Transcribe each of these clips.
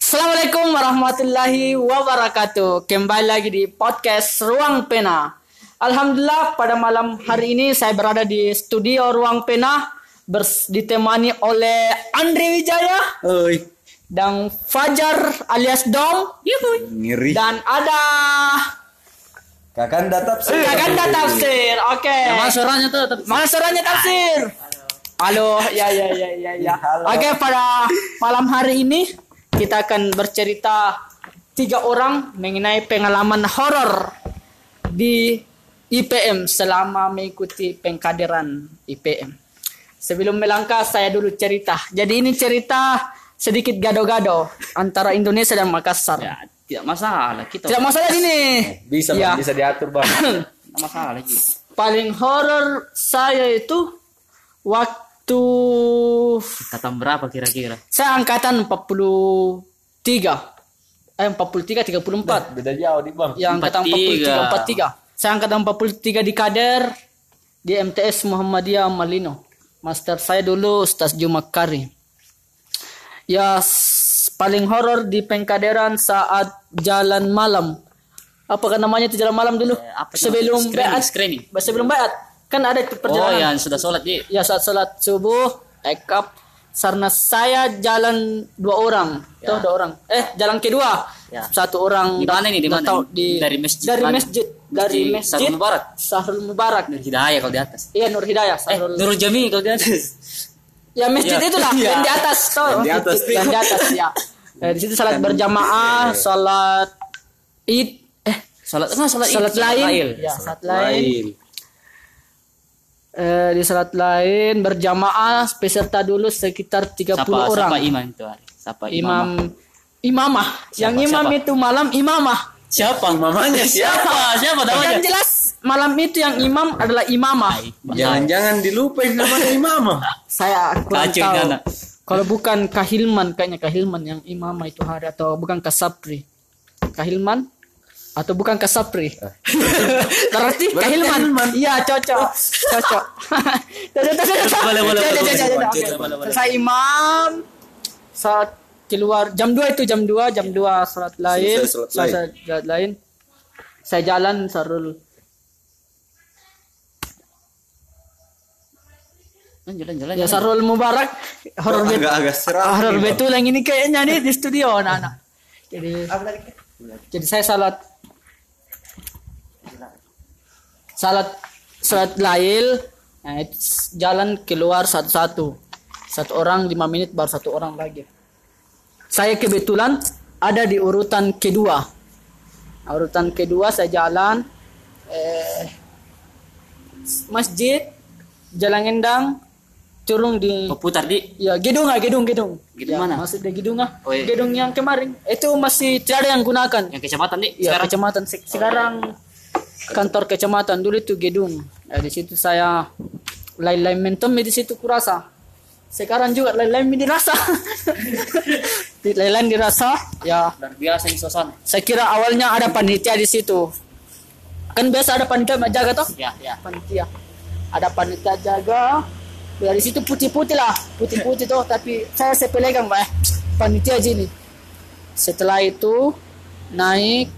Assalamualaikum warahmatullahi wabarakatuh. Kembali lagi di podcast Ruang Pena. Alhamdulillah pada malam hari ini saya berada di studio Ruang Pena ditemani oleh Andre Wijaya Oi. dan Fajar alias Dom Yuhui. Ngiri. dan ada Kakanda tafsir. Kakanda Tafsir. Oke. Mana suaranya tuh? Suaranya Tafsir? Halo, ya ya ya ya ya. Oke, pada malam hari ini kita akan bercerita tiga orang mengenai pengalaman horor di IPM selama mengikuti pengkaderan IPM. Sebelum melangkah, saya dulu cerita. Jadi ini cerita sedikit gado-gado antara Indonesia dan Makassar. Ya, tidak masalah kita. Tidak masalah ini. Bisa Ya. Bisa diatur bang. Tidak masalah lagi. Paling horor saya itu waktu Kata berapa kira-kira? saya angkatan 43. Eh 43 34. Beda jauh di bang. Ya angkatan 43 43. 43. Saya angkatan 43 di Kader di MTS Muhammadiyah Malino. Master saya dulu Ustaz Jumakari. Ya paling horor di pengkaderan saat jalan malam. Apakah namanya itu jalan malam dulu? Eh, apa? Sebelum Screening, beat. screening. Sebelum beat. Kan ada itu Oh, perjalanan. yang sudah sholat di. ya saat salat subuh take up karena saya jalan dua orang tuh dua orang eh jalan kedua Ya. satu orang Di mana ini? Di mana? di Dari masjid dari masjid dari Masjid Sahrul Mubarak? Sahrul Mubarak Nur Hidayah kalau di atas. iya Nur Hidayah Eh, Nurul Jami kalau di atas. ya masjid Ya. itulah Ya. yang di atas tuh Yang di atas, yang di atas ya Eh, di situ salat berjamaah salat id eh Sholat, nah, sholat, salat Id, sholat lain ya salat lain eh, di salat lain berjamaah peserta dulu sekitar 30 Siapa, orang siapa imam itu hari? Siapa imam imamah yang Siapa, imam siapa? itu malam imamah Siapa? Mamanya siapa? Siapa? Siapa namanya? yang jelas malam itu yang imam adalah imamah Jangan-jangan dilupain namanya imamah. saya kurang Kacau tahu kalau bukan kahilman kayaknya kahilman yang imamah itu hari atau bukan kasapri kahilman atau bukan kasapri berarti kahilman iya cocok. Cocok cocok. Cocok cocok Boleh, boleh, Cocok, boleh, cocok, boleh, cocok. boleh, saya imam. Saat keluar. Jam 2 itu jam 2 jam 2 salat lain. salat lain. saya jalan sarul. Jalan, jalan, ya sarul mubarak. Horor bet Agak-agak seram. horor betul yang ini kayaknya nih di studio anak-anak. Jadi jadi saya salat salat salat lail nah, jalan keluar satu-satu satu orang lima menit baru satu orang lagi saya kebetulan ada di urutan kedua Nah, urutan kedua saya jalan eh, masjid jalan endang turun di Oh, putar di. Ya, gedung ah, gedung, gedung. Gedung ya, mana? Maksudnya gedung ah. Oh, iya. Gedung yang kemarin. Itu masih tidak ada yang gunakan. Yang kecamatan di. Ya, Sekarang. kecamatan. Se- Sekarang kantor kecamatan dulu itu gedung. Ya, di situ saya lain-lain mentem di situ kurasa. Sekarang juga lain-lain dirasa. Di- lain-lain dirasa. Ya, Luar biasa ini suasana. saya kira awalnya ada panitia di situ. Kan biasa ada panitia jaga toh? Ya, ya. panitia ada panitia jaga dari situ putih-putih lah putih-putih tuh tapi saya sepelekan pak panitia sini setelah itu naik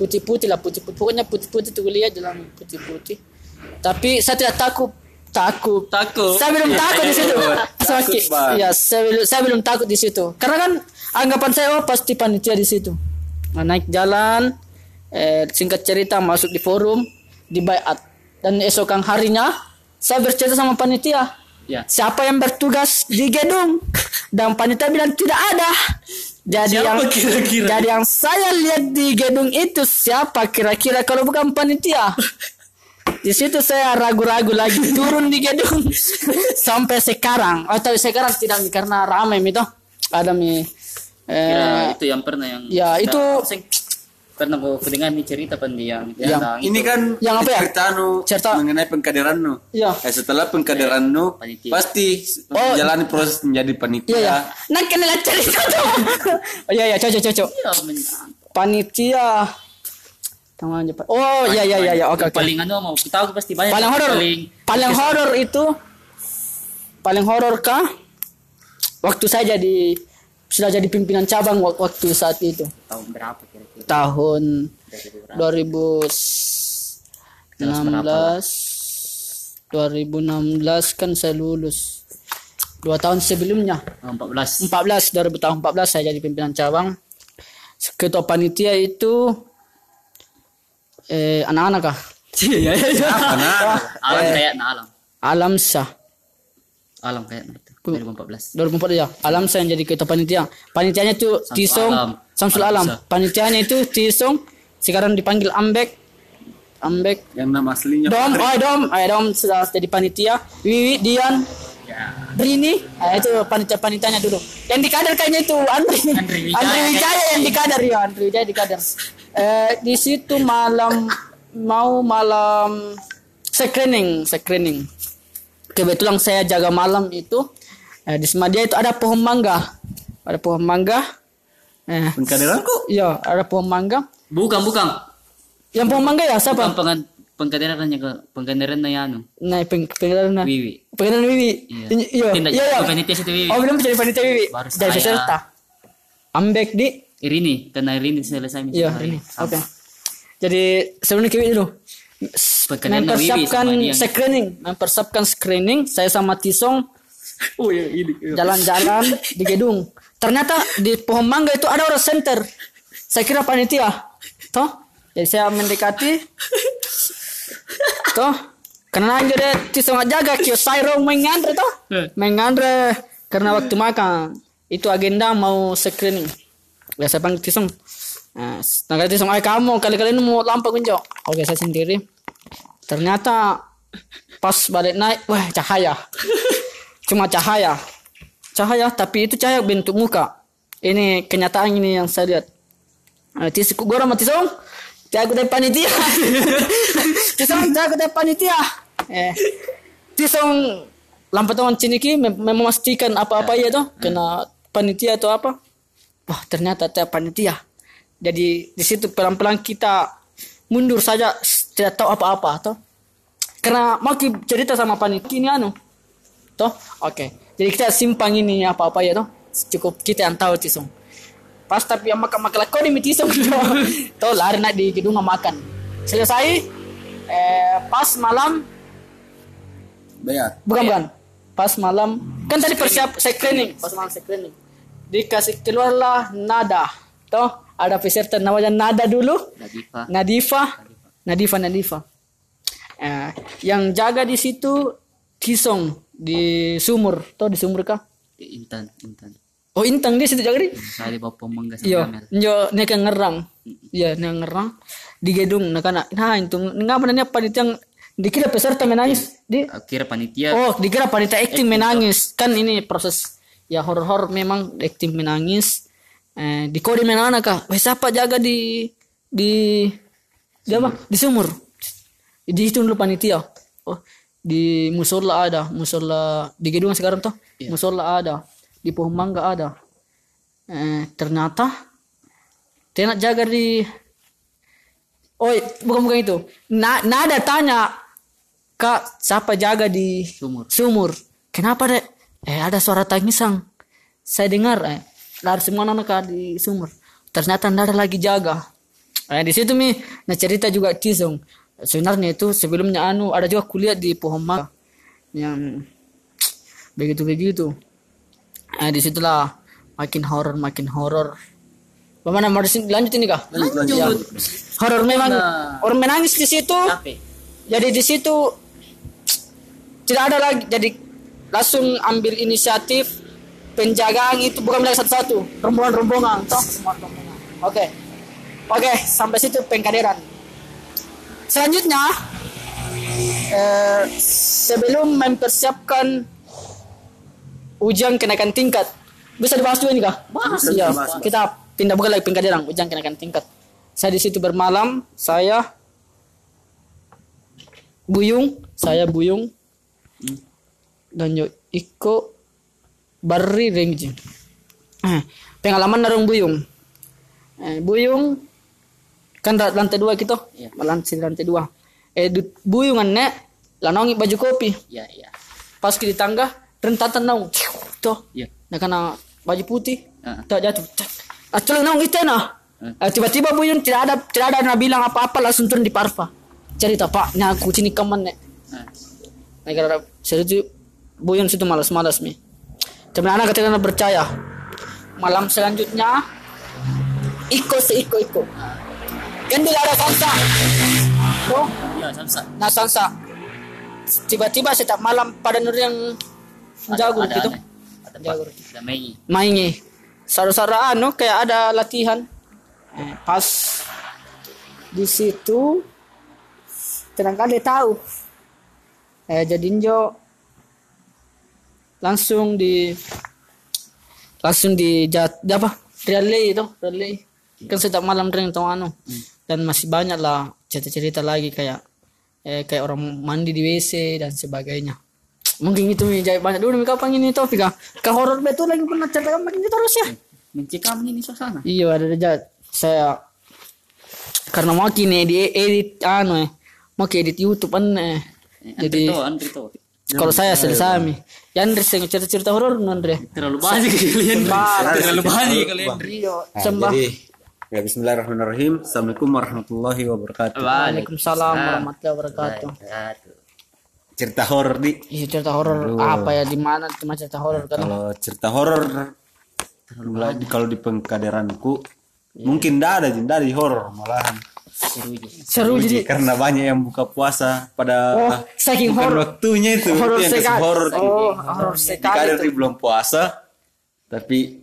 putih-putih lah putih-putih pokoknya putih-putih tuh lihat jalan putih-putih tapi saya tidak takut takut. Takut. saya belum takut di situ. Sakit. Ya saya belum saya belum takut di situ. Karena kan anggapan saya oh pasti panitia di situ. Nah, naik jalan eh, singkat cerita masuk di forum di bayat. Dan esokan harinya saya bercerita sama panitia. Ya. siapa yang bertugas di gedung? Dan panitia bilang tidak ada jadi Siapa yang kira-kira? jadi yang saya lihat di gedung itu siapa kira-kira? Kalau bukan panitia. Di situ saya ragu-ragu lagi. Turun di gedung. Sampai sekarang. Atau sekarang tidak karena ramai itu ada mi. Eh, Kira itu yang pernah yang ya, itu-? Pernah mau dengar nih cerita pen yang Yang yang Ini kan Yang apa ya? cerita nu Cerita- mengenai pengkaderan nu. Iya. Eh, setelah pengkaderan nu Panitia. pasti Oh. menjalani proses menjadi panitia. iya ya nah kenal cerita tuh oh iya iya. Cocok cocok Iya, panitia. Tunggu aja, Pak. Oh iya iya iya iya. oke oke. paling anu mau kita tahu pasti banyak paling horor. paling paling horor itu paling horor kah? Waktu saya jadi sudah jadi pimpinan cabang wak- waktu saat itu. Tahun berapa kira-kira? tahun 2000 berapa? 2016 2016 kan saya lulus. Dua tahun sebelumnya. Oh, 14. 14 2000 tahun 14 saya jadi pimpinan cabang. Ketua panitia itu eh anak-anak kah? Iya iya Alam kayak alam. alam sah. Alam kayak nah, itu. 2014. 2004 ya alam sah yang jadi ketua panitia panitianya itu Samsul Tisong Alam. Samsul Alam panitianya itu Tisong sekarang dipanggil Ambek Ambek Yang nama aslinya. Dom, oh Dom, oh, Dom sudah jadi panitia. Wiwi, Dian, Ya. Rini, ah, itu panitia panitianya dulu. Yang di kader kayaknya itu Andri. Andri Wijaya. Andri Wijaya yang di kader ya, Andri Wijaya di kader. Eh, di situ malam mau malam screening, screening. Kebetulan saya jaga malam itu eh, di Semadia itu ada pohon mangga. Ada pohon mangga. Eh, Pengkaderan iya, ada pohon mangga. Bukan, bukan. Yang pohon mangga ya siapa? Bukan pengan pengkaderannya ke pengkaderan na yano. Nah, peng pengenalan nah. Wiwi. Pengenalan Wiwi. Iya. Iya, iya, iya. panitia situ Wiwi. Oh, belum jadi panitia Wiwi. Saya. peserta. Ambek di Irini, karena Irini selesai misi Iya, hari. ini. Oke. Jadi sebelumnya Kiwi dulu. Wiwi Mempersiapkan screening, mempersiapkan screening. Saya sama Tisong Oh ini. jalan-jalan di gedung. Ternyata di pohon mangga itu ada orang center. Saya kira panitia. Toh? Jadi saya mendekati. Toh? Karena deh Tisong jaga kio Sairo mengandre toh. Mengandre karena waktu makan itu agenda mau screening. Ya saya panggil Tisong. Nah, Tisong, ay kamu kali-kali ini mau lampu kunjo. Oke saya sendiri. Ternyata pas balik naik, wah cahaya. Cuma cahaya. Cahaya, tapi itu cahaya bentuk muka. Ini kenyataan ini yang saya lihat. Nah, tis gue sama Tisong. Jago dari panitia. Tisong jago dari panitia. Eh, Tisong lampu tangan ciniki mem- memastikan apa-apa ya tuh kena panitia atau apa. Wah ternyata saya panitia. Jadi di situ pelan-pelan kita mundur saja tidak tahu apa-apa toh. Karena mau cerita sama panitia ini anu. Toh, oke. Jadi kita simpang ini apa-apa ya toh. Cukup kita yang tahu tisong. Pas tapi yang makan makan kau di tisong toh lari nak di gedung makan. Selesai eh, pas malam Bayar. bukan bukan pas malam kan tadi persiap screening pas malam screening dikasih keluarlah nada toh ada peserta namanya nada dulu Nadifa. Nadifa Nadifa Nadifa Eh, yang jaga di situ Kisong di sumur toh di sumur kah Intan, Intan. oh Intang di situ jaga di Saya bawa pemangga sama Iya, Mel. nyo neka ngerang. Iya, neka ngerang di gedung nah kana. Nah, itu nggak benar panitia yang dikira peserta menangis di Kira panitia Oh, dikira panitia acting menangis. Kan ini proses ya horor-horor memang acting menangis. Eh, di kode menangis kah? Weh, siapa jaga di di di apa? Di sumur. Di itu dulu panitia. Oh, di musola ada, musola di gedung sekarang tuh. Musola ada, di pohon mangga ada. Eh, ternyata Tena jaga di Oh, bukan bukan itu. Na, nada tanya Kak, siapa jaga di sumur. sumur? Kenapa dek? Eh ada suara tangisan. Saya dengar eh lari semua anak Kak, di sumur. Ternyata nggak ada lagi jaga. Eh di situ mi, nah cerita juga Tizong. Sebenarnya itu sebelumnya anu ada juga kuliah di pohon mangga yang begitu begitu. Eh di situlah makin horor makin horor. Bagaimana mau disini- lanjut ini kah? Lanjut, Ya. Horor memang orang menangis di situ. Jadi di situ tidak ada lagi. Jadi langsung ambil inisiatif penjagaan itu bukan lagi satu-satu, rombongan-rombongan, toh semua rombongan. Oke, oke sampai situ pengkaderan. Selanjutnya eh, sebelum mempersiapkan ujian kenaikan tingkat, bisa dibahas dulu ini kah? Bahas, Iya, bahas. kita pindah bukan lagi pengkaderan, ujian kenaikan tingkat. Saya di situ bermalam, saya Buyung, saya Buyung. Dan yo Iko Barri Rengji. Eh, pengalaman narung Buyung. Eh, Buyung kan lantai dua gitu. Iya. Lantai lantai dua. Eh du- buyungan nek lanongi baju kopi. Iya, iya. Pas di tangga rentatan naung. Tuh. Iya. Nah karena baju putih, Ah. tak jatuh. Cak. Ah, celana nang itu nah. Ah, tiba-tiba Buyun tidak ada tidak ada yang bilang apa-apa langsung turun di Parva. Cerita Pak, nya aku sini kaman nek. Ah. Nah karena saya itu Buyun situ malas-malas mi. Tapi anak ketika percaya. Malam selanjutnya Iko si Iko Iko. Tidak ada Sansa. Oh, Iya, samsa. nah Sansa. Tiba-tiba setiap malam pada nur yang jago ada, gitu. Ada, ada Jago. Ada Mei. Maingi. Saudara anu kayak ada latihan. Eh, pas di situ terangkan dia tahu. Eh jadi Jo langsung di langsung di jat di apa relay itu relay kan setiap malam ring tau anu dan masih banyak lah cerita-cerita lagi kayak eh kayak orang mandi di WC dan sebagainya. Mungkin itu Mi, jadi banyak. Dulu Mi, kapan ini topik ah? Ke horor betul lagi pernah ceritakan begini terus ya? Mencekam ini suasana. iya ada aja. Saya karena mau kini di edit anu eh. Mau edit YouTube an eh. Jadi jadi kalau saya selesai mi. Ya Andre saya cerita-cerita horor non Andre. Terlalu banyak kalian. Terlalu banyak kalian. Iya, Nah, sembah. Ya Bismillahirrahmanirrahim. Assalamualaikum warahmatullahi wabarakatuh. Waalaikumsalam warahmatullahi wabarakatuh. Cerita horor di. Iya cerita horor apa ya di mana cuma cerita horor kan? Kalau cerita horor mulai kalau di pengkaderanku mungkin tidak ada, tidak ada di horor malahan. Seru aja. Seru jadi Karena banyak yang buka puasa pada oh saking bukan horor waktunya itu horor itu yang horor Oh horor di sekali kader di belum puasa tapi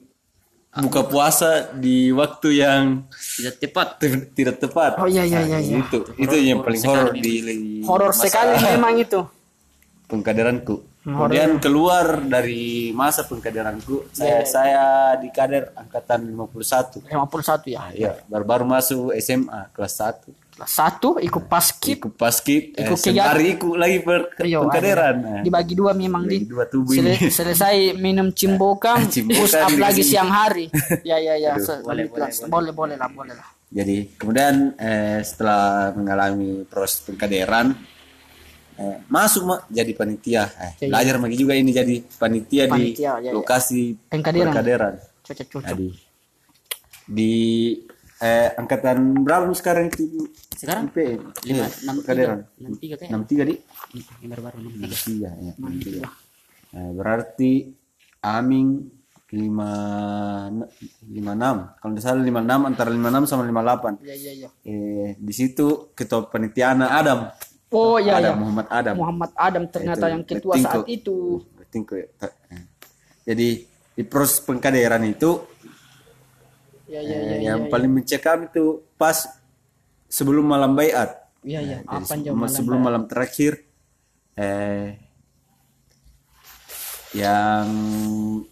buka puasa di waktu yang Tidak tepat. te- tidak tepat Oh iya iya iya. Nah, iya. itu itu yang paling horor di, di Horor sekali memang itu. pengkaderanku kemudian keluar dari masa pengkaderanku saya saya di kader angkatan 51 51 ya. Iya, baru-baru masuk SMA kelas 1. Satu ikut paskip. Ikut paskib, eh, Ikut sembari ikut lagi per pengkaderan. Nah, Dibagi dua memang di. Dua tubuh Sele- ini. selesai minum cimbokang, Cimbokang push up lagi siang hari. Ya ya ya. Aduh, Se- boleh, boleh, boleh, boleh lah, boleh lah. Jadi kemudian eh, setelah mengalami proses pengkaderan eh, masuk mak jadi panitia. Eh, Iya, belajar lagi juga ini jadi panitia, di Panitia, iya, lokasi Pengkaderan. Jadi di eh, angkatan berapa nih sekarang itu? Sekarang? IPM? Lima, Iya, enam tiga. Enam tiga kayak. 63 di? Yang baru-baru enam tiga. Iya, iya, 63. Nah, berarti Aming lima lima enam kalau tidak salah lima enam antara lima enam sama lima delapan Ya ya ya. eh di situ ketua panitiana Adam Oh ya ya. Adam Muhammad Adam Muhammad Adam ternyata Itu, yang ketua saat itu. Betingko ya. Eh. jadi di proses pengkaderan itu Ya ya eh, ya. yang paling mencekam itu pas sebelum malam bayat Ya ya. Jadi Apa sebelum, malam? sebelum malam terakhir eh yang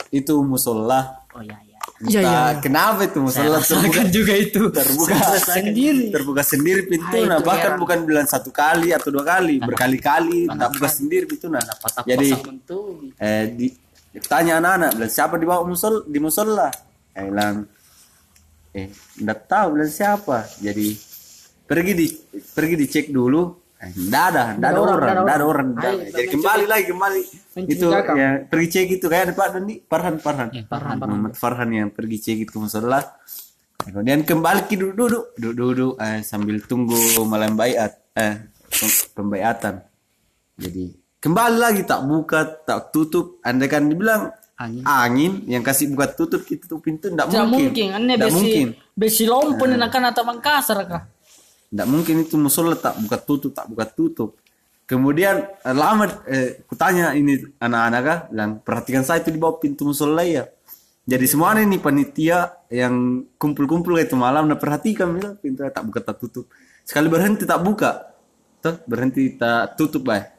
itu musola Oh iya iya. Iya, iya, Entah kenapa itu musola terbuka juga itu. terbuka Sendiri. terbuka sendiri pintu nah bahkan bukan bilang satu kali atau dua kali berkali-kali tak buka sendiri pintu nah jadi eh di tanya anak-anak bilang siapa di bawah musol di musola eh bilang eh enggak tahu bilang siapa. Jadi pergi di pergi dicek dulu. Eh, enggak ada enggak ada orang enggak ada orang. jadi kembali lagi kembali. Itu ya pergi cek itu kayak Pak Doni Farhan Farhan. Farhan, Muhammad Farhan yang pergi cek itu musola kemudian kembali ke duduk duduk duduk duduk eh, sambil tunggu malam bayat eh pem- pembayatan. Jadi kembali lagi tak buka tak tutup. Anda kan dibilang Angin. angin yang kasih buka tutup itu pintu tidak Tidak mungkin. mungkin. Aneh tidak besi mungkin. besi lompon yang akan atau mangkasar kah? tidak mungkin itu musola tak buka tutup tak buka tutup. Kemudian eh, lama eh, kutanya ini anak-anak kah bilang perhatikan saya itu di bawah pintu musola ya. Jadi semua ini panitia yang kumpul-kumpul itu malam nah perhatikan bilang pintu tak buka tak tutup. Sekali berhenti tak buka. Tuh berhenti tak tutup baik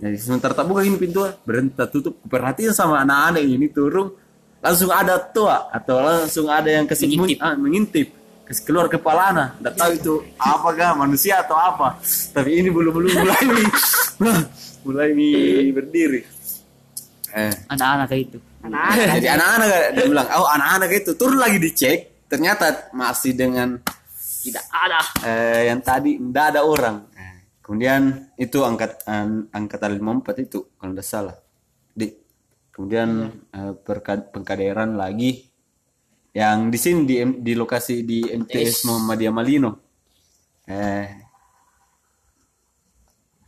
jadi sementara tak buka ini pintu berhenti tak tutup. Perhatian sama anak-anak ini turun. Langsung ada tua atau langsung ada yang kasih mengintip, ah, mengintip. Keluar kepala anak. Tidak tahu itu apakah manusia atau apa. Tapi ini belum belum mulai mulai berdiri. Eh. Anak-anak kayak itu. jadi anak-anak dia bilang oh anak-anak itu. Turun lagi dicek. Ternyata masih dengan Tidak ada. eh, yang tadi tidak ada orang. Eh, kemudian itu angkat an, angkatan 54 itu kalau tidak salah di kemudian eh, perka- pengkaderan lagi yang di sini di di lokasi di MTS Muhammadiyah Malino eh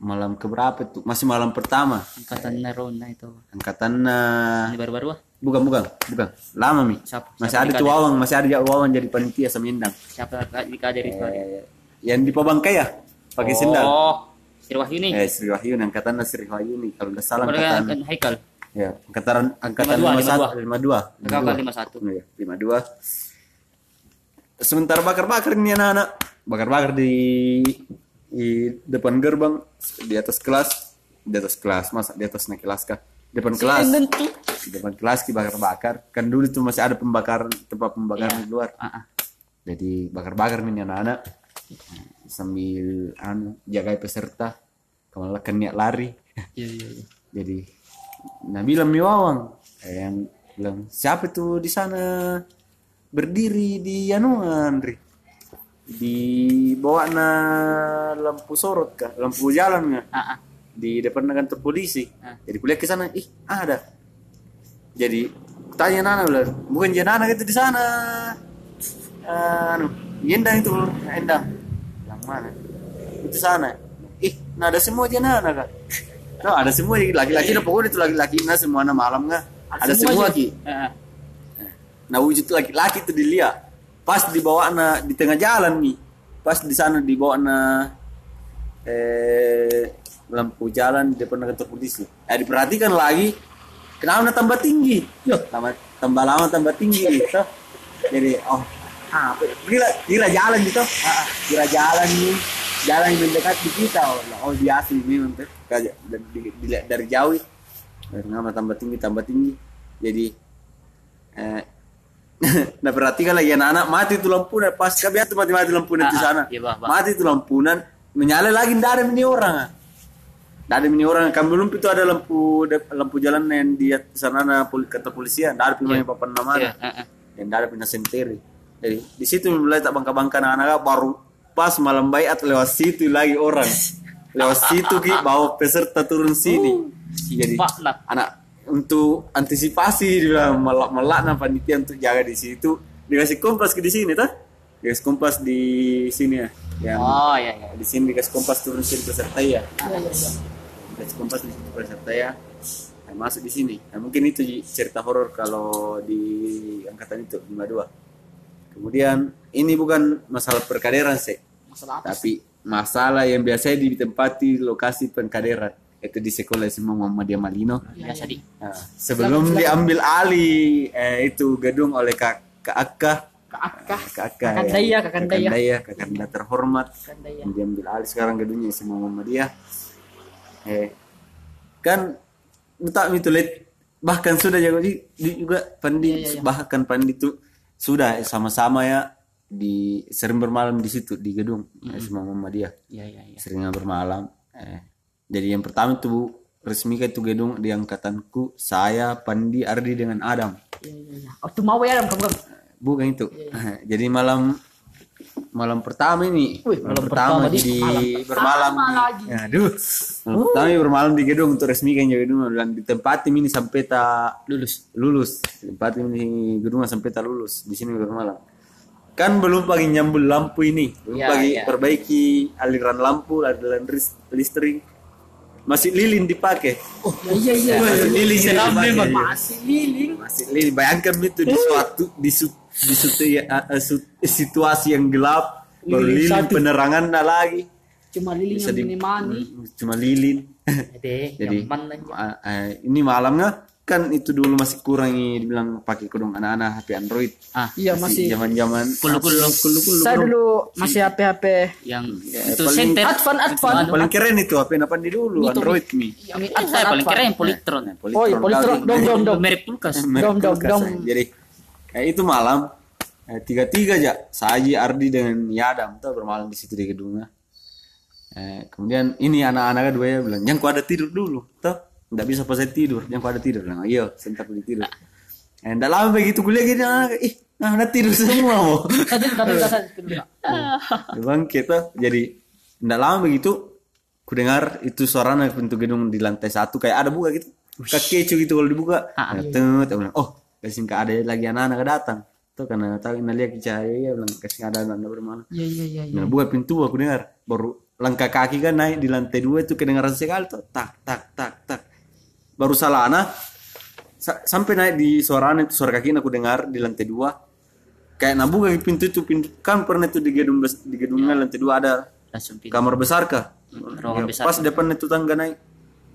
malam keberapa tuh masih malam pertama Angkatan Nerona itu. angkatan eh, Ini baru-baru ah. bukan bukan bukan lama mi Siapa? masih siapa ada tuh kader? Wawan masih ada Wawan jadi panitia semindang Siapa di kader itu? eh, yang di Pabangkai ya pakai sendal Oh, Sri Wahyuni. eh Sri Wahyuni angkatan Sri Wahyuni. Kalau nggak salah Mereka angkatan kan Haikal. ya angkatan angkatan 52, 51 52 Kakak kan 51. Iya, 52 sementara bakar-bakar ini anak-anak. Bakar-bakar di di depan gerbang di atas kelas. Di atas kelas masa di atas naik kelas kah? Depan kelas. di depan kelas ki bakar-bakar. Kan dulu tuh masih ada pembakaran tempat pembakaran di luar. Ah, ah. jadi bakar-bakar nih anak-anak sambil anu jaga peserta. Kalau niat lari. Iya, iya, iya. jadi nah bilang wawang. Eh, yang bilang siapa tuh di sana? Berdiri di anuan Ri di bawah na lampu sorot kah? Lampu jalan kah? Ah, ah. di depan kantor polisi. Ah. jadi kuliah ke sana ih ada. Jadi tanya Nana bilang bukan dia Nana itu di sana? Anu Endang itu Endang mana? Itu sana. Ih nah ada semua dia Nana kak no, ada semua laki-laki nah, pokoknya itu laki-laki nah semua nah malam nggak? Ada semua ki Ah, ah. nah wujud laki-laki itu dilihat. Pas dibawa na di tengah jalan nih. Pas di sana dibawa na eh lampu jalan di depan kantor polisi nah diperhatikan lagi. Kenapa na tambah tinggi? Yo tambah tambah lama tambah tinggi gitu. Jadi oh apa kira kira jalan gitu. Ah, ah, kira jalan nih. Jalan yang mendekat di kita. Oh, oh biasa ini nanti dari, dari- dari jauh. Dari nama tambah tinggi tambah tinggi. Jadi eh nah berarti kan lagi anak-anak. Mati tuh lampunan. Pas kabiat tuh mati-mati lampunan di Ah, sana. Iya, bah, bah. mati tuh lampunan. Menyala lagi ada ini orang. Ada ini orang. Kan belum itu ada lampu lampu jalan yang di sana na pol, kata polisian. Ada pemain papan nama. Iya, ah, ah. dan ada pindah senteri jadi di situ mulai tak bangka-bangka anak-anak baru pas malam bayat lewat situ lagi orang. Lewat situ ki bawa peserta turun sini. Jadi Pak lah. anak untuk antisipasi dia bilang melak melak nah panitia untuk jaga di situ. Dikasih kompas ke di sini tuh dikasih kompas di sini ya. Yang Oh, iya, iya. di sini dikasih kompas turun sini peserta ya. Iya, iya, iya. dikasih kompas di situ peserta ya. Nah, masuk di sini. Nah, mungkin itu cerita horor kalau di angkatan itu 52 kemudian ini bukan masalah perkaderan sih Masalah apa? tapi masalah yang biasanya ditempati lokasi pengkaderan itu di sekolah SMA Muhammadiyah Malino Biasa di. Nah, sebelum diambil alih eh, itu gedung oleh kak kak Akka Kak Akka. kak Akka Kakak ya. Daya, Kakak Daya. Kakak Daya terhormat Kakak Daya. diambil alih sekarang gedungnya SMA Muhammadiyah eh kan tak itu lihat bahkan sudah jago di, di- juga Pandi Iya, iya, iya. bahkan Pandi itu sudah sama-sama ya. Di sering bermalam di situ di gedung SMA Muhammadiyah Iya, iya, iya. sering bermalam eh, jadi yang pertama itu resmi itu gedung di angkatanku saya Pandi Ardi dengan Adam. Iya, iya, iya. Oh, mau ya, kamu kamu. bukan itu jadi malam malam pertama ini Wih, malam, malam pertama, pertama di- jadi malam bermalam di. Ya, aduh malam pertama ini bermalam di gedung untuk resmikan gedung dan ditempatin ini sampai tak Lulus. lulus tempatin ini gedung sampai tak lulus di sini bermalam kan belum pagi nyambul lampu ini belum Ya, pagi ya. perbaiki aliran lampu aliran listrik masih lilin dipakai Oh, iya, iya, iya. masih lilin dipakai. Masih liling. masih lilin bayangkan itu di suatu di su, di ya, eh, su- situasi yang gelap baru Lilin lilin penerangan dah lagi Cuma liling Bisa yang di- menemani. Hmm, cuma lilin Jadi, jadi nyaman aja. ah, eh, ini malamnya kan itu dulu masih kurang ini dibilang pakai kodong anak-anak HP Android Ah, Iya, masih. zaman-zaman Kulu-kulu. kulu-kulu Saya dulu masih HP-HP. yang Ya, itu paling- center. Advan, Advan. Anu, paling keren itu HP apa di dulu Android mi Ini Kan saya paling keren Polytron. Oh, iya, Polytron. Dong, dong, dong. Merek kulkas. Dom, kulkas, dom. eh. Jadi eh, itu malam. Eh, tiga-tiga aja Saji, Ardi dengan Yadam. Tuh bermalam di situ di gedungnya. Eh, kemudian ini anak-anaknya dua ya bilang, yang ku ada tidur dulu, tuh nggak bisa pas saya tidur, yang ku ada tidur, bilang, iya, sebentar ku tidur. Eh, nggak lama begitu kuliah gini, anak, ih, nah, udah tidur semua mau. Bang kita jadi nggak lama begitu ku dengar itu suara pintu gedung di lantai satu kayak ada buka gitu. Kekecu gitu kalau dibuka. Ah, aku bilang, oh kasih nggak ada lagi anak-anak datang. Tuh karena tahu nah lihat cahaya ya bilang kasih nggak ada anak bermana Iya iya iya. iya. nah buka pintu aku dengar baru langkah kaki kan naik di lantai dua itu kedengaran sekali tuh tak tak tak tak. Baru salah anak sa- sampai naik di suara anak itu suara kaki aku dengar di lantai dua. Kayak nah buka pintu itu pintu kan pernah itu di gedung di gedungnya lantai dua ada. Langsung kamar besar kah ruangan Ya, besar. pas depan itu tangga naik.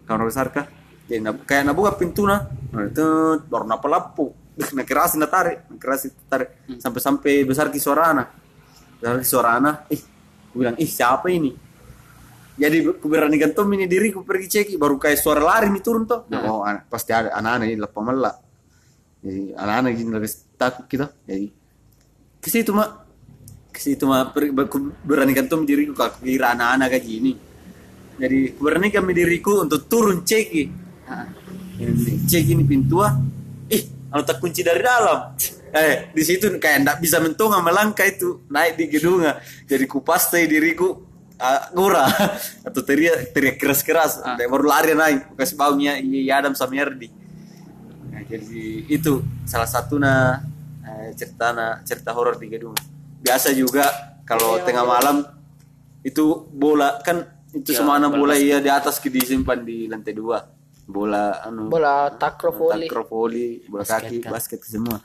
Kamar besar kah na- kayak nah buka pintu nah. Nah, itu baru napa lapu nah keras nah tarik nah keras tarik sampai sampai besar ki suara anak besar ki suara anak ih aku bilang ih siapa ini? Jadi aku beranikan tuh ini diriku pergi ceki. Baru kayak suara lari nih turun tuh oh anak, pasti ada anak-anak ini lepas melak. Jadi anak-anak ini lagi takut kita. Jadi ke situ mak. Ke situ mak. Aku beranikan tuh diriku kalau kira anak-anak kayak gini. Jadi aku beranikan diriku untuk turun ceki ini cek ini pintu ah. Ih kalau tak kunci dari dalam. Eh di situ kayak ndak bisa mentung melangkah itu. Naik di gedung ah. jadi ku pastai diriku uh, ngura atau teriak teriak keras keras baru lari naik. Kasih baunya iya Adam sama Yardi nah, jadi itu salah satu nah eh, cerita nah cerita horor di gedung. Biasa juga kalau tengah malam itu bola kan itu semua anak bola iya di atas disimpan di lantai dua bola anu Bola takraw volley. takraw volley, bola kaki, basket semua.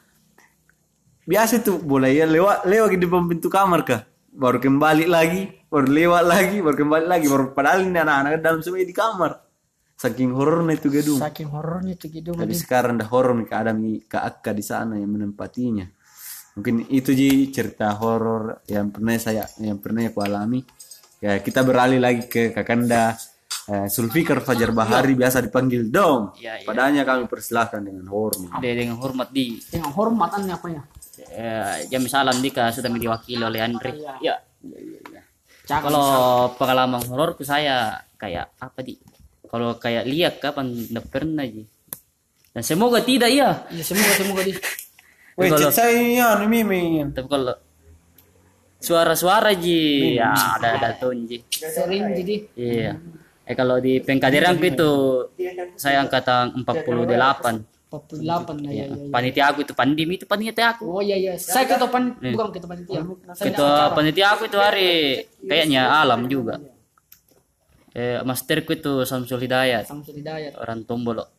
Biasa tuh bola ya lewat lewat di depan pintu kamar kah. Baru kembali lagi, baru lewat lagi, baru kembali lagi, baru padahal ini anak-anak dalam semua di kamar. Saking horornya itu gedung. Saking horornya tuh gedung. Tapi sekarang dah horor nih keadaan ke Akka di sana yang menempatinya. Mungkin itu ji cerita horor yang pernah saya yang pernah aku alami. Ya kita beralih lagi ke Kakanda eh, Sulfikar Fajar Bahari biasa dipanggil Dom. Iya, iya. Padanya kami persilahkan dengan hormat. Dia dengan hormat di Dengan hormatan apa ya? eh, jam salam dika sudah diwakili oleh Andre. Ya. Cakap. Kalau pengalaman horor ke saya kayak apa di? Kalau kayak lihat kapan nggak pernah ji. Dan semoga tidak ya. Ya semoga semoga di. Cek saya anu mimin. Tapi kalau suara-suara ji, ya ada ada tuh ji. Sering jadi. Iya. Eh kalau di Pengkaderan itu saya angkatan 48. 48 ya ya ya. Panitia aku itu pandim itu panitia aku. Oh iya iya. Saya ketua pan bukan ketua panitia. Ketua panitia aku itu hari kayaknya alam juga. Eh masterku itu Samsul Hidayat, Samsul Hidayat. orang Tombolo.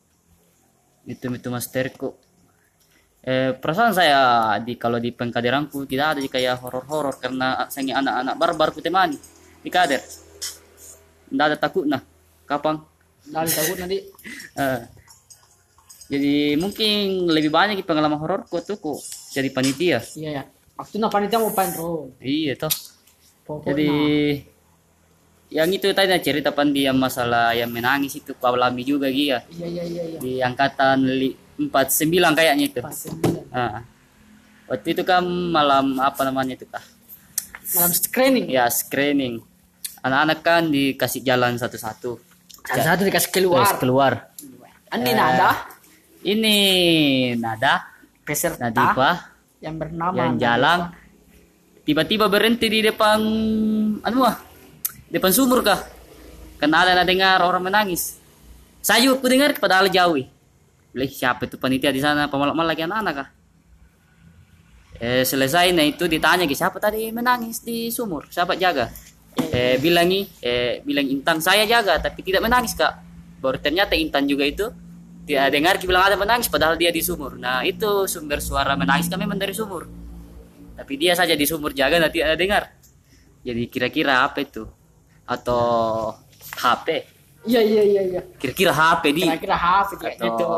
Itu itu masterku. Eh perasaan saya di kalau di pengkaderanku tidak ada kayak horor-horor karena saya anak-anak barbar ku temani di kader. Tidak ada takut nah. Kapan? Dari takut nanti. Eh, jadi mungkin lebih banyak pengalaman hororku tuh kok jadi panitia. Iya ya. Waktu na panitia mau pan bro. Iya toh. Pokoknya. Jadi yang itu tadi nah, cerita pandi yang masalah yang menangis itu kau alami juga Gia Iya iya iya iya. di angkatan li- 49 kayaknya itu. Pas sembilan. Ah. Waktu itu kan malam apa namanya itu kah? Malam screening. Ya screening. Anak-anak kan dikasih jalan satu-satu. Yang satu dikasih Terus keluar. keluar. Ani nada. Ini Nada, Peserta Nadifa, yang bernama yang jalan. tiba-tiba berhenti di depan anu ah depan sumur kah? Karena ada dengar orang menangis. Saya aku dengar padahal jauh Boleh siapa itu panitia di sana? Pemalak lagi anak-anak kah? Eh selesai nah itu ditanya ke siapa tadi? Menangis di sumur. Siapa jaga eh bilangi eh bilang intan saya jaga tapi tidak menangis kak. Baru ternyata intan juga itu dia dengar bilang ada menangis padahal dia di sumur. Nah itu sumber suara menangis kami dari sumur. Tapi dia saja di sumur jaga nanti ada dengar. Jadi kira-kira apa itu? Atau HP Iya iya iya iya. kira-kira HP di? Kira-kira atau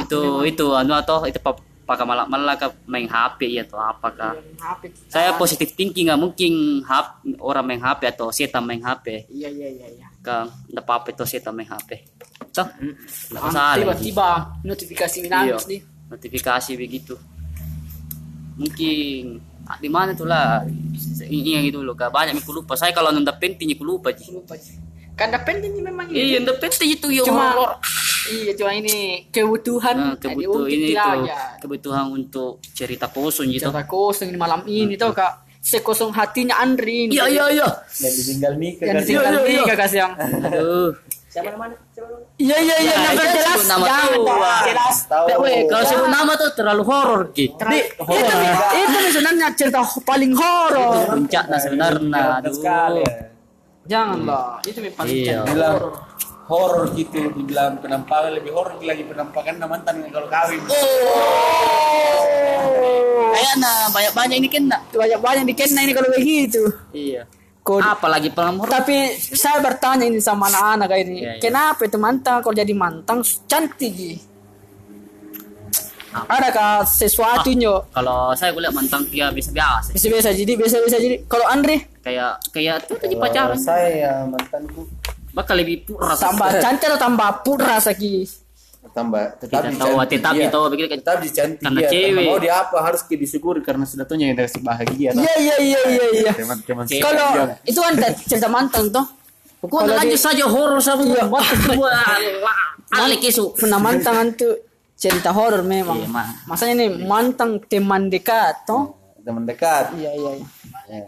Itu. itu itu anu atau itu pa- pakai malah malah ke main HP ya atau apakah hafid. saya positif thinking nggak mungkin hap, orang main HP atau setan main HP Iya iya iya iya. kang nggak apa-apa itu setan main HP toh masalah Tiba-tiba notifikasi menangis Iya. nih. notifikasi begitu mungkin ah, di mana tuh lah ingat gitu loh kak banyak aku lupa saya kalau nunda penting aku lupa ji Lupa. Karena penting memang ini. iya nunda penting itu ya Cuma horor. iya cuma ini kebutuhan Nah, kebutuhan ini tuh ya. kebutuhan untuk cerita kosong gitu Cerita kosong di malam ini tau kak. Sekosong hatinya Andri ini. iya iya iya Dan ditinggal nikah Yang kan. ditinggal Iya, iya, iya. kasih yang. aduh Iya iya iya, Ya, nama iya, jelas. nama jelas. Tahu. Kalau sebut nama tuh terlalu horor gitu. Di, itu itu sebenarnya cerita paling horor. Puncak nah sebenarnya. Aduh. Sekali ya. Jangan lah, itu paling Iya. bilang horor. horor gitu dibilang penampakan lebih horor lagi penampakan nama mantan kalau kawin Kayaknya banyak-banyak ini kena. Banyak banyak dikena ini kalau begitu. Iya. Kok Apalagi pengamor. tapi saya bertanya ini sama anak-anak kayak ini, Iya, iya. kenapa itu mantang kalau jadi mantang cantik Ji? Adakah sesuatu nyo? Kalau saya kuliah mantang dia biasa-biasa. Biasa-biasa jadi, biasa-biasa jadi. Kalau Andre Kayak kayak tuh tadi pacaran. saya mantanku Bakal lebih pura. tambah cantik atau tambah pura saki? tambah Tidak tahu, cantik tetap dia. itu begitu kan. tetap dicantik Karena dia cewek. Mau dia apa harus disyukuri karena sudah tuh yang kasih bahagia. Iya iya iya iya iya. Kalau itu kan cerita mantan toh. Pokoknya Kalau lanjut saja horor sama waktu semua alik isu. Pernah mantan itu cerita horor memang. Iya, mah. Masanya nih mantan teman dekat toh. teman dekat Iya iya. iya. ya,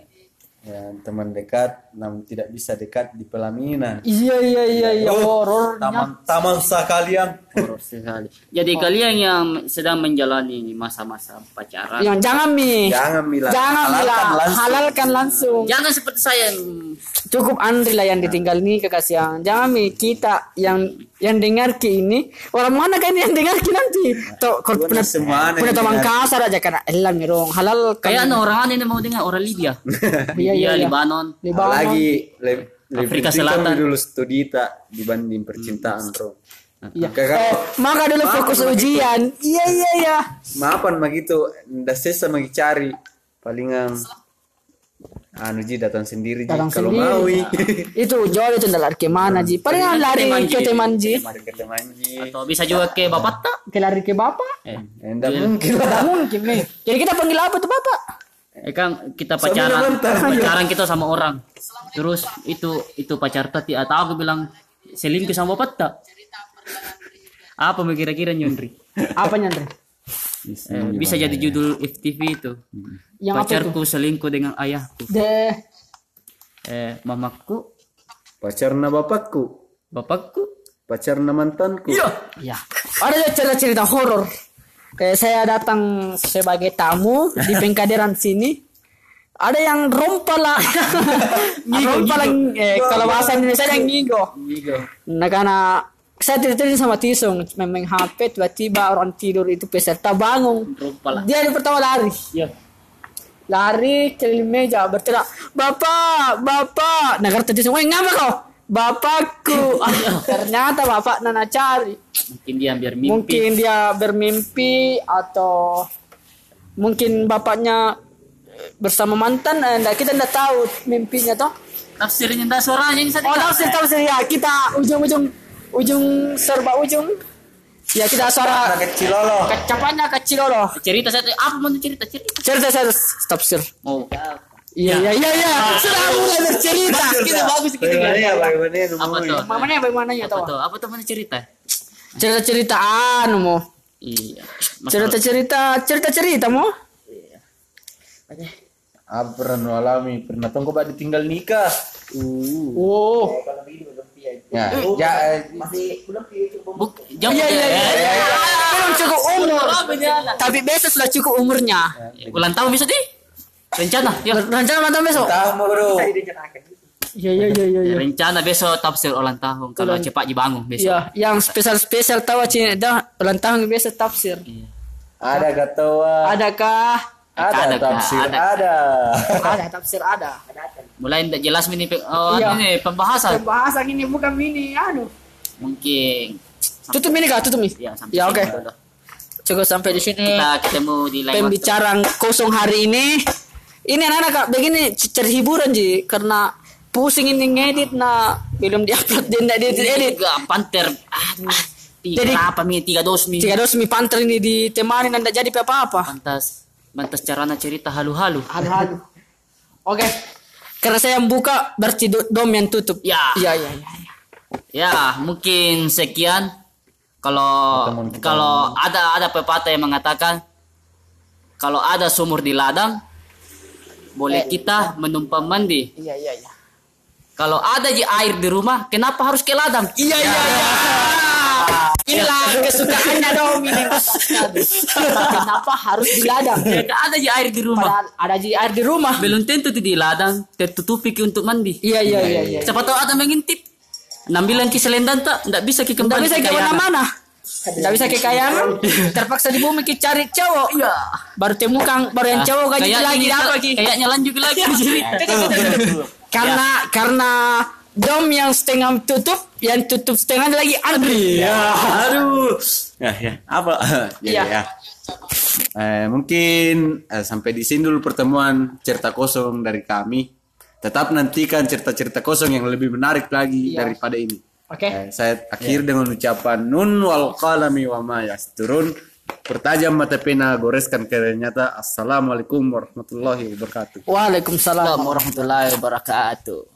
ya teman dekat namun tidak bisa dekat di pelaminan Iya iya iya iya horornya. taman taman sekalian Horor sekali. Jadi kalian yang sedang menjalani masa-masa pacaran, Yang jangan mi. jangan bilang Jangan langsung. halalkan langsung. jangan seperti saya yang Cukup Andri lah yang ditinggal nih kekasihan. Jangan mi kita yang yang dengar ke ini orang mana kan yang dengar ke nanti. Tuh kalau semua pernah yang teman kasar aja karena elah mirong halal kayak anu orang aneh mau dengar orang Libya. Iya, iya, iya. Libanon. Libanon. lagi Afrika Selatan. dulu studita dibanding percintaan bro Iya. Eh, maka dulu fokus ujian. Iya iya iya. maafan begitu ndak sesa magi cari palingan anu ji datang sendiri ji Datang kalau sendiri. mau. Itu jauh itu ndak lari ke mana ji. Paling lari ke Ji. teman ji. mari ke teman ji Atau bisa juga ke bapak tak? Ke lari ke bapak. Eh, enggak mungkin lah Tidak mungkin mi. Jadi kita panggil apa tuh bapak? eh kan kita Sambil pacaran, pacaran kita sama orang. Terus itu itu pacar tadi atau aku bilang selingkuh sama bapak tak? Apa kira-kira Nyondri? Apanya Andre? Eh, bisa jadi judul FTV itu. Yang apa itu? Pacarku selingkuh dengan ayahku. De Eh, mamaku, pacarna bapakku bapakku. pacarna mantanku Ya. Ada cerita-cerita horor. Kayak saya datang sebagai tamu di Pengkaderan sini. Ada yang rompala. rompala eh, kalau bahasa Indonesia yang ngigo. Nah karena saya tidur sama Tisung memang HP tiba-tiba orang tidur itu peserta bangun. Dia yang pertama lari. Iya. Lari ke meja berteriak, "Bapak, bapak!" Nah kata Tisung, "Woi, ngapa kau?" Bapakku. Ah, ternyata bapak Nana cari. Mungkin dia biar mimpi. Mungkin dia bermimpi atau mungkin bapaknya bersama mantan eh, nggak kita nggak tahu mimpinya toh. Tafsirnya enggak suaranya. Oh, tafsir tafsir ya kita ujung-ujung ujung serba ujung. Ya kita suara kecil lolo kecapannya kecil loh. Cerita saya apa mau cerita cerita? Cerita saya tafsir. Mau Iya iya iya iya. Sudah mulai bercerita. Kita bagus kita. bagaimana ya bagaimana ya Apa tuh? Mamanya bagaimana ya tuh? Apa tuh mana cerita? Cerita-cerita anu mo. Iya. Masalah- Cerita-cerita cerita-cerita mo. apa pernah alami pernah tunggu pak ditinggal nikah Oh. Ya ya eh, Buk, jam Iya iya iya. Eh, Belum cukup umur. Tapi besok sudah cukup umurnya. Ulang tahun bisa di? Rencana, ya. Rencana ulang tahun besok. tahu bro Iya iya iya iya. iya. Rencana besok tafsir ulang tahun kalau cepat dibangun besok. Iya, yang spesial-spesial tahu Cina dah ulang tahun biasa tafsir. ada katawa Adakah? ada Ada, tafsir ada. ada Ada tafsir ada. Mulai tidak jelas ini pe- oh, Iya. ini pembahasan. Bahasa ini bukan mini anu. Mungkin Tutup ini kah? Tutup ini. ya sampai Ya oke. dulu. Cukup sampai di sini Kita ketemu di lain waktu. pembicaraan kosong hari ini. Ini anak-anak kak begini cari hiburan ji karena pusing ini ngedit nah belum diupload dia tidak diedit edit. Tiga panter. Aduh. Tiga Jadi- apa mi? Tiga dos mi. Jika dos mi panter ini ditemani dan tidak jadi apa-apa. Pantas. Pantas carana cerita halu-halu. Halu-halu. Oke. Karena saya yang buka berarti do- dom yang tutup. Ya. Iya iya iya. iya. Ya, mungkin sekian. Kalau kalau ada ada pepatah yang mengatakan kalau ada sumur di ladang boleh kita menumpang mandi. Iya iya iya. Kalau ada ji air di rumah, kenapa harus ke ladang? Iya iya iya. Inilah kesukaannya dong ini. Kenapa harus di ladang? Ya, ada ji air di rumah. Padahal ada ji air di rumah. Belum tentu di ladang, tertutupi ki untuk mandi. Iya iya iya iya. Siapa tahu ada mengintip. Nambilan ki selendang tak, ndak bisa ki Tidak kembali bisa ke mana-mana. Tidak bisa ke kayangan. Terpaksa di bumi kita cari cowok. Iya. Baru temukan baru yang cowok gaji lagi apa lagi? Kayaknya lanjut lagi. Karena karena dom yang setengah tutup, yang tutup setengah lagi Andri. Ya, aduh. Ya, ya. Apa? ya, Iya. ya. Eh, mungkin eh, sampai di sini dulu pertemuan cerita kosong dari kami. Tetap nantikan cerita-cerita kosong yang lebih menarik lagi Iya. daripada ini. Oke. Eh, saya akhir dengan ucapan nun wal qalami wa ma yasturun. Pertajam mata pena, goreskan ternyata. Assalamualaikum warahmatullahi wabarakatuh. Waalaikumsalam warahmatullahi wabarakatuh.